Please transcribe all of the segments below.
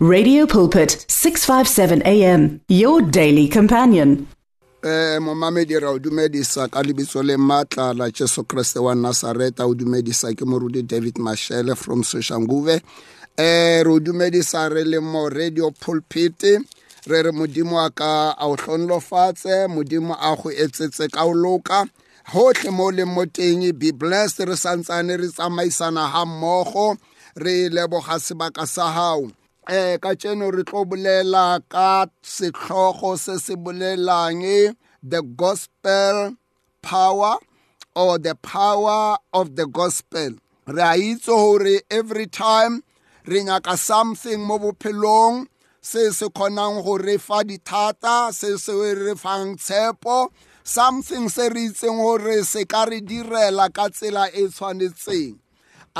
Radio Pulpit 657 AM your daily companion. eh momamedi ra o dumedisa ka lebitso le matla la Jesu Kriste wa Nazareta o dumedisa ke morudi David Mashele from Soshanguve. Eh re o dumedisa re le mo radio pulpit re re modimo a ka a o hlonlofatse modimo a go etsetse ka o loka. Hohle mo le mo teng be blessed re santsane re tsamaisana ha mmogo re leboga sebaka sa hao eh ka tseno re tlo bolela ka setlhogo se se bolelang the gospel power or the power of the gospel. Re a itse hore every time re nyaka something mo bophelong se se kgonang go re fa dithata se se re fang tshepo something se re itseng gore se ka re direla ka tsela e tshwanetseng.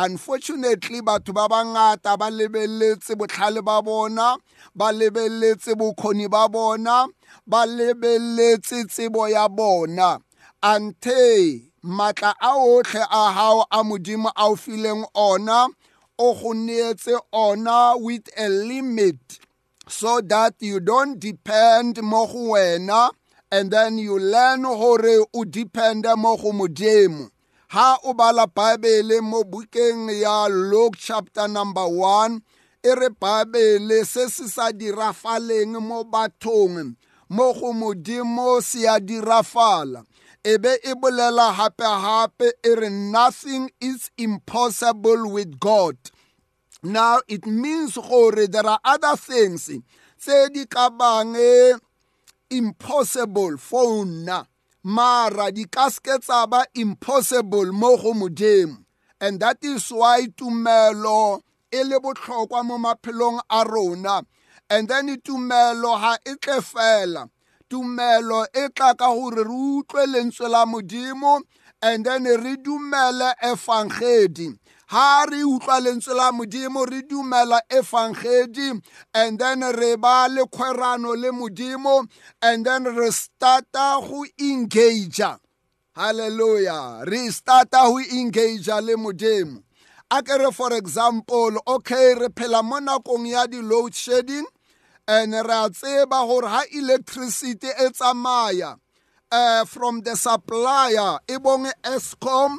Unfortunately batho ba bangata ba lebeletse botlhale ba bona ba lebeletse bokgoni ba bona ba lebeletse tsebo ya bona. Ante matla a otlhe a a modimo a o fileng ona o go neetse ona with a limit so that you don't depend mo go wena and then you learn gore o depende mo go modimo ha o bala bible mo bukeng ya luke chapter number 1 e re bible se se sa dirafaleng mo bathong mo go modimo se ya dirafala. E be e bolela hape-hape e re nothing is impossible with god. Now it means gore there are other things tse di ka bang impossible for nna mara di ka ske tsa ba impossible mo go modimo. And that is why tumelo e le botlhokwa mo maphelong a rona. And then tumelo ha e tle fela. Tumelo e tla ka gore re utlwe lentswe la modimo and then re dumele evangeli ha re utlwa lentswe la modimo re dumela evangeli and then re ba le kgwerano le modimo and then re starta go engage halleluja re starta go engage le modimo. A ke re for example okay re phela mo nakong ya di-load shedding and re a tseba gore ha electricity e tsamaya uh, from the supplier e bong escom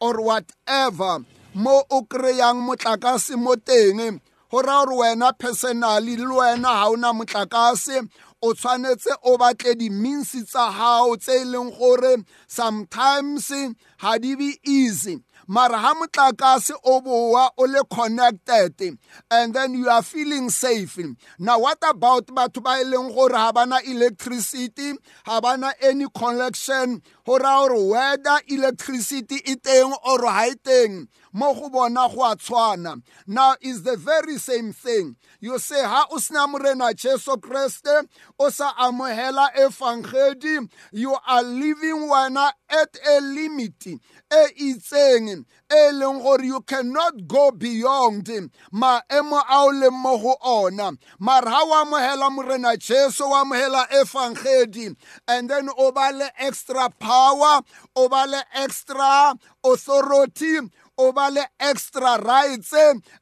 or whatever mo o kry-ang motlakase mo teng go raya gore wena personally le wena ga o na motlakase o tshwanetse o batle di-means tsa gago tse e leng gore sometimes ga di be easy. Mara ha motlakase o boa o le connected and then you are feeling safe. Now what about batho ba e leng gore ha bana electricity ha bana any connection go raya gore whether electricity e teng or ha e teng mo go bona go a tshwana. Now is the very same thing. You say ha o sena morena jesu kreste o sa amohela evangeli you are living wena at a limit e itseng. E leng gore you cannot go beyond. Maemo a o leng mo go ona. Mara ha o amohela morena jesu o amohela evangeli and then o ba le extra power o ba le extra authority o ba le extra rights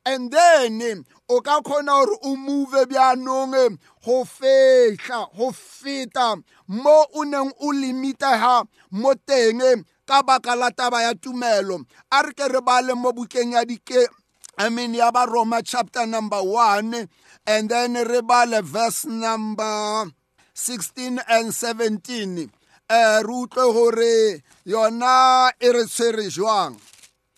and then o ka kgona gore o move bjanong go fetla go feta mo o neng o limitega mo teng. Ka baka la taba ya tumelo a re ke re bale mo bukeng ya dike I mean ya ba Roma chapter number 1 and then re bale verse number 16 and 17 eh re utlwe gore yona e re tshwere jwang?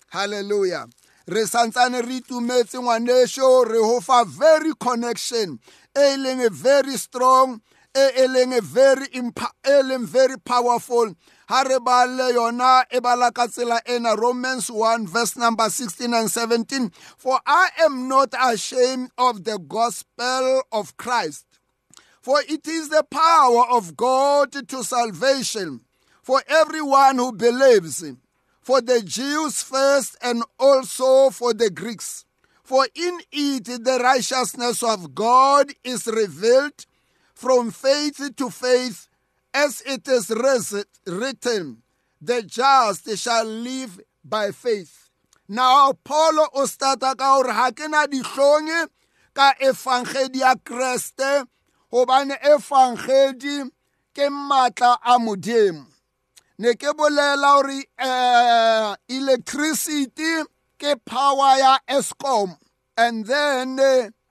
Hallelujah. Re santsane re itumetse ngwanesho re ho fa very connection e leng very strong e leng very e leng very powerful. Ha re bale yona e bala ka tsela ena romans 1 verse number 16 and 17 for i am not ashamed of the gospel of christ. For it is the power of god to salvation for everyone who believes for the Jews first and also for the Greeks. For in it the righteousness of God is revealed from faith to faith, as it is written, the just shall live by faith. Now Paulo o starta ka gore ha ke na ka efangedi ya kreste gobane efangedi ke maatla a modimo ne ke uh, electricity ke power ya escom and then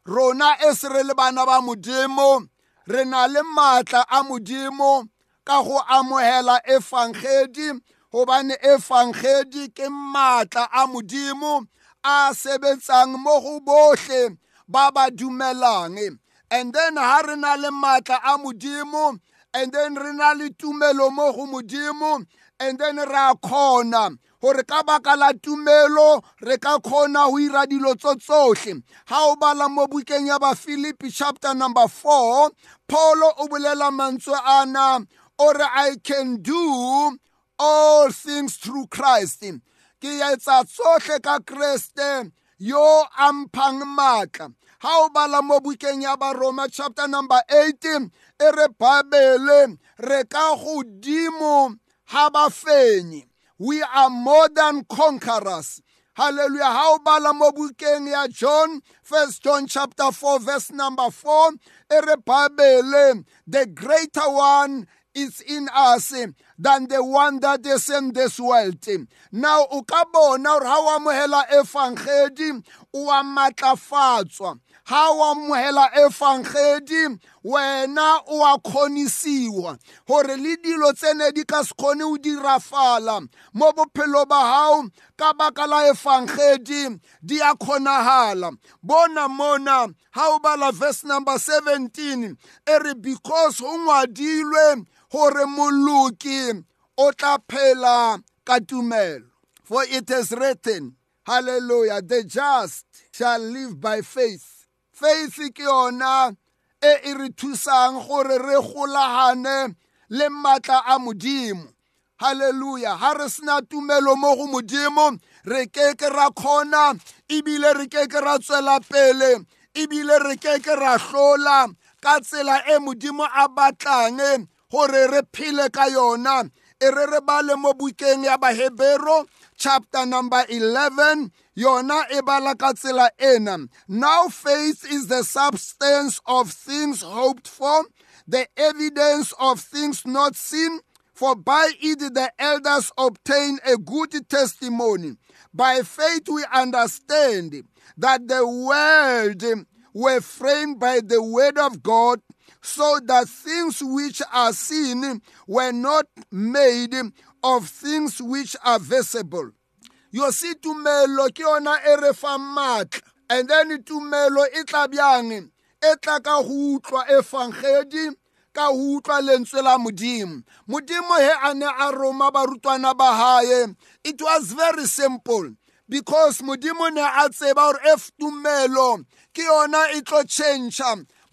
rona e se re le bana ba re na le maatla a modimo ka go amohela efangedi gobane efangedi ke maatla a modimo a sebetsang mo go bohle ba ba dumelang. And then ha re na le maatla a modimo and then re na le tumelo mo go modimo and then re a kgona gore ka baka la tumelo re ka kgona go ira dilo tso tsotlhe ga o bala mo bukeng ya bafilipi chapter number 4 paulo o bolela mantswe ana ore i can do all things through christ. Ke etsa tsotlhe ka kreste yo a mphang maatla ha o bala mo bukeng ya baroma chapter number 18 e re babele re ka godimo ha bafenyi. We are more than conquerors. Hallelujah. How bala mo bukeng ya john? First john chapter 4 verse number 4 e re the greater one is in us than the one that is in this world now o ka bona gore ha o amohela efangedi o a matlafatswa ha o amohela efangedi wena o a kgonisiwa gore le dilo tsene di ka se kgone o dirafala. Mo bophelo ba gago ka baka la efangedi di a kgonagala bona mona ha o bala verse number 17 e re because go ngwadilwe gore moloki o tla phela ka tumelo. For it is written hallelujah the just shall live by faith. Faith ke yona e e re thusang gore re golagane le maatla a modimo. Haleluya ha re sena tumelo mo go modimo re ke ke ra kgona ebile re ke ke ra tswela pele ebile re ke ke ra hlola ka tsela e modimo a batlang gore re phele ka yona re mo bukeng ya bahebero chapter number 11 yona e bala ka tsela ena. Now faith is the substance of things hoped for the evidence of things not seen. For by it the elders obtain a good testimony. By faith we understand that the world were framed by the word of god so that things which are seen were not made of things which are visible. yo se tumelo ke yona e re fang maatla and then tumelo e tla bjang e tla ka go utlwa efangedi ka go utlwa lentswe la modimo. Modimo he a ne a roma barutwana ba gae it was very simple because modimo ne a tseba gore if tumelo ke yona e tlo change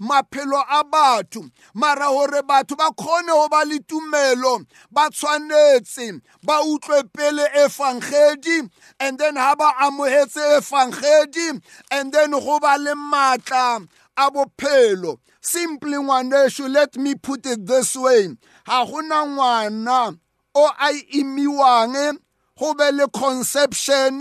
maphelo a batho. Mara gore batho ba kgone go ba le tumelo ba tshwanetse ba utlwe pele efangedi and then ha ba amogetse efangedi and then go ba le maatla a bophelo. Simply ngwanesho let me put it this way. Ga gona ngwana o a imiwang go be le conception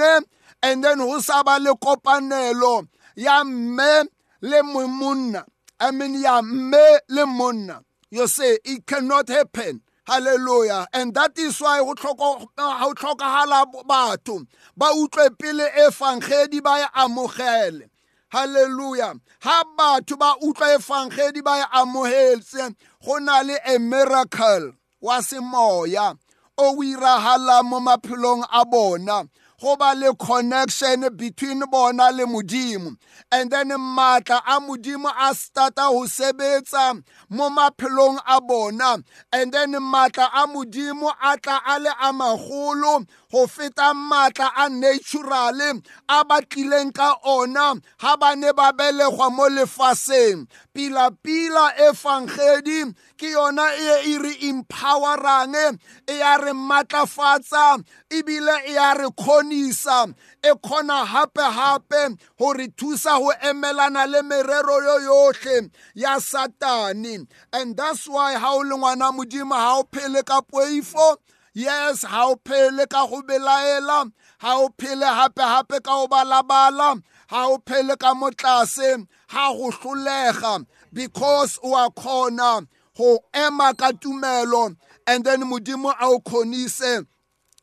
and then go sa ba le kopanelo ya mme le monna. I mean, ya mme le monna. You say it cannot happen. Hallelujah. And that is why go tlhokagala batho ba utlwe pele efangedi ba e amogele. Hallelujah. Ha batho ba utlwa efangedi ba e amogetse go na le a miracle wa semoya o iragala mo maphelong a bona go ba le connection between bona le modimo. And then maatla a modimo a starta go sebetsa mo maphelong a bona. And then maatla a modimo a tla a le a magolo go feta maatla a natural a ba tlileng ka ona ga ba ne ba belegwa mo lefaseng. Pila-pila efangedi ke yona e e re empowerang e ya re maatlafatsa ebile e ya re kgonisa e kgona gape-gape go re thusa go emelana le merero yo yotlhe ya satane and that's why ga o le ngwana modimo ga o phele ka poifo yes ga o phele ka go belaela ga o phele gape-gape ka go balabala ga o phele ka mo tlase ga go hlolega because o a kgona go ema ka tumelo and then modimo a o kgonise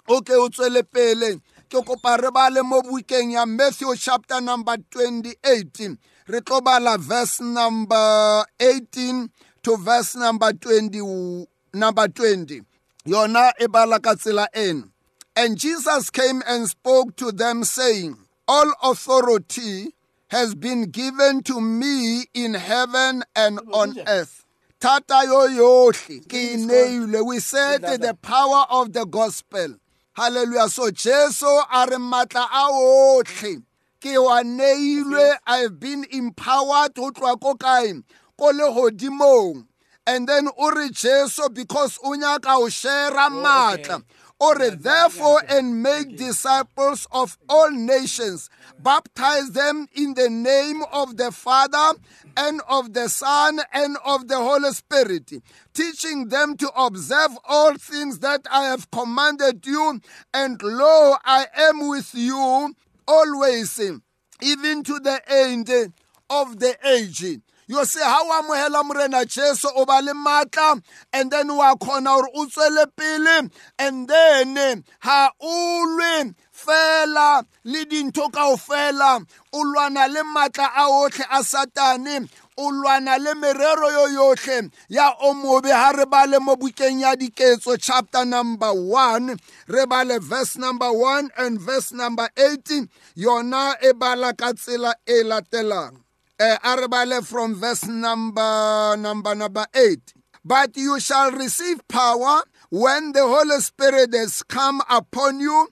o ke o tswele pele ke kopa re bale mo bukeng ya matthew chapter number 28 re tlo bala verse number 18 to verse number 20 number 20 yona e bala ka tsela ena and jesus came and spoke to them saying all authority has been given to me in heaven and on earth. Thata yo yohle ke neilwe. We said the power of the gospel hallelujah. So jesu a re matla a otlhe. Ke wa neilwe i've been empowered go tloa ko kae? Ko legodimong and then o re jesu because o nyaka o shera matla. Or therefore and make disciples of all nations. Baptize them in the name of the father and of the son and of the holy spirit teaching them to observe all things that i have commanded you. And lo i am with you always even to the end of the age yo se ha o amogela morena jesu o ba le maatla and then wa kgona gore o tswele pele and then ha o lwe fela le dintho kao fela. O lwana le maatla a otlhe a satane o lwana le merero yo yotlhe ya o mobe ha re bale mo bukeng ya diketso chapter number 1 re bale verse number 1 and verse number 18 yona e bala ka tsela e latelang. Uh, Arabale from verse number number number eight. But you shall receive power when the Holy Spirit has come upon you,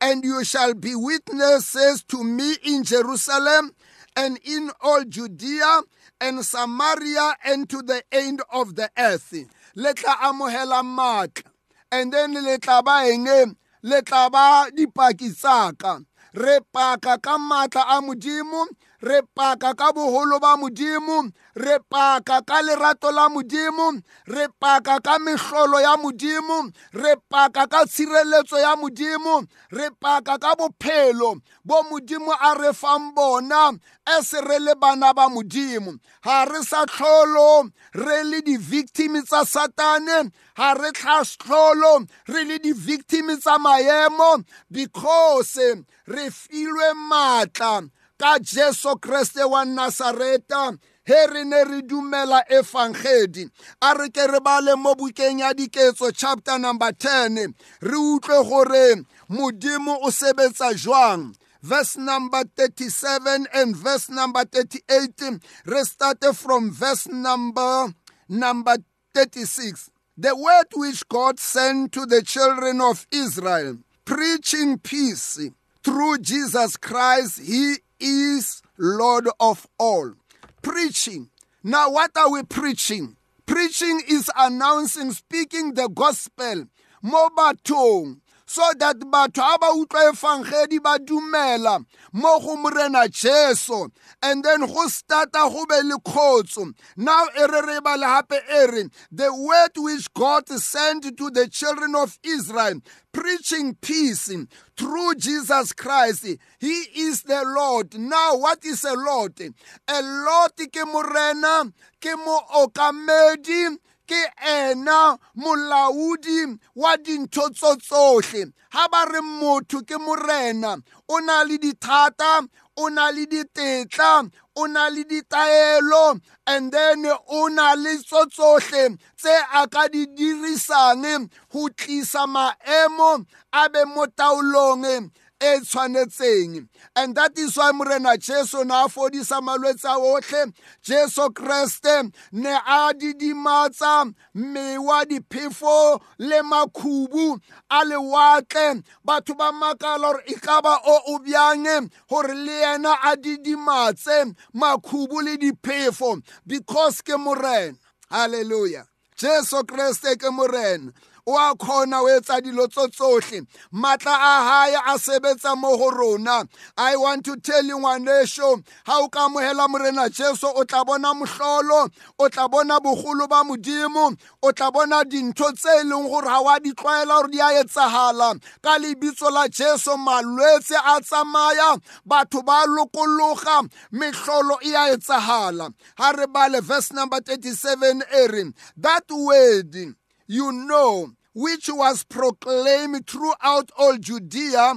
and you shall be witnesses to me in Jerusalem and in all Judea and Samaria and to the end of the earth. Letla amohela matla. And then letla ba enge letla ba dipaki tsaka. Re paka ka matla a modimo re paka ka boholo ba modimo re paka ka lerato la modimo re paka ka mehlolo ya modimo re paka ka tshireletso ya modimo re paka ka bophelo bo modimo a re fang bona e se re le bana ba modimo. Ga re sa tlholo re le di-victim tsa satane ga re tlhatlholo re le di-victim tsa maemo because re filwe maatla ka jesu kreste wa nasareta he re ne re dumela efangedi a re ke re bale mo bukeng ya diketso chapter number 10 re utlwe gore modimo o sebetsa jwang? Verse number 37 and verse number 38 re starte from verse number number 36 the word which god sent to the children of israel preaching peace. Through jesus christ he is Lord of all. Preaching. Now, what are we preaching? Preaching is announcing, speaking the gospel. Mo bathong so that batho ga ba utlwa efangedi ba dumela mo go morena jesu and then go starta go be le kgotso now e re re bale gape e re the word which god sent to the children of israel preaching peace through Jesus Christ. He is the Lord. Now, what is a Lord? A Lord ke morena, ke mo okamedi, ke ena molaodi wa dintho tso tsohle. Ha ba re motho ke morena o na le dithata o na le ditetla o na le ditaelo and then o na le tso tsohle tse a ka di dirisang go tlisa maemo a be mo taolong. E tshwanetseng and that is why morena jesu ne a fodisa malwetse a otlhe jesu kreste ne a didimatsa mewa diphefo le makhubu a lewatle. Batho ba makala gore e ka ba o o bjang gore le yena a didimatse makhubu le diphefo. Because ke morena. Halleluja jesu kreste ke morena. O a khona o etsa dilo tso tsohle. Matla a hae a sebetsa mo go rona. I want to tell you ngwanesho ha o ka amohela morena jesu o tla bona mohlolo o tla bona bogolo ba modimo o tla bona dintho tse e leng gore ga wa di tlwaela gore di a etsagala ka lebitso la jesu malwetse a tsamaya batho ba lokologa mehlolo e a etsagala ha re bale verse number 37 e re that word you know which was proclaimed throughout all Judea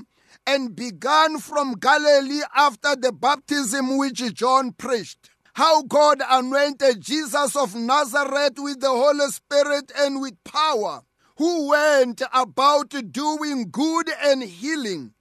and began from Galilee after the baptism which John preached. How God anointed Jesus of Nazareth with the Holy Spirit and with power, who went about doing good and healing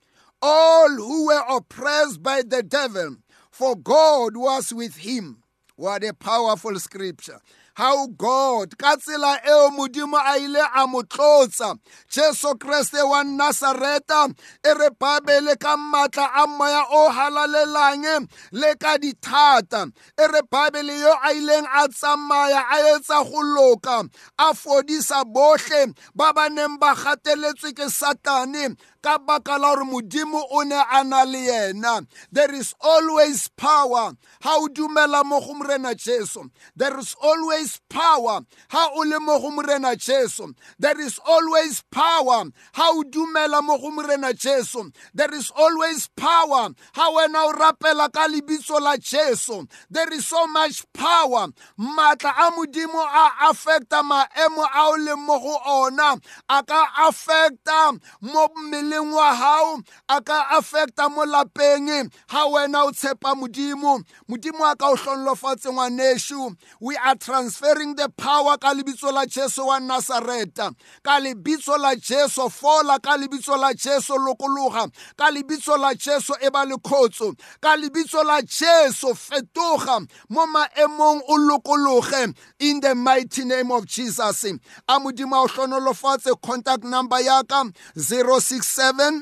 all who were oppressed by the devil, for God was with him. What a powerful scripture. How god ka tsela eo modimo a ile a mo tlotsa. Jesu kreste wa nasareta e re babele ka maatla a moya o halalelang le ka dithata. E re babele yo a ileng a tsamaya a etsa go loka a fodisa bohle ba ba neng ba gateletswe ke satane ka baka la gore modimo o ne a na le yena. There is always power. Ha o dumela mo go morena jesu there is always power. Ha o le mo go morena jesu there is always power. Ha o dumela mo go morena jesu there is always power. Ha wena o rapela ka lebitso la jesu there is so much power. Maatla a modimo a affecta maemo a o leng mo go ona a ka affecta mo mmeleng mmeleng wa gago a ka affecta mo lapeng. Ga wena o tshepa modimo modimo a ka o tlonlofatse ngwanešu we are transferring the power ka lebitso la jesu wa nasareta ka lebitso la jesu fola ka lebitso la jesu lokologa ka lebitso la jesu e ba lekgotso ka lebitso la jesu fetoga mo maemong o lokologe. In the mighty name of jesus a modimo a o tlhonolofatse contact number yaka 067 Seven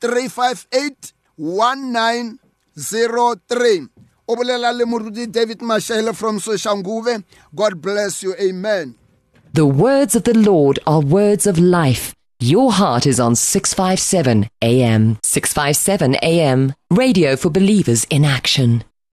three five eight one nine zero three. 358 1903 o le david mashele from soshanguve god bless you. Amen. The words of the lord are words of life. Your heart is on 657 am 657 am radio for believers in action.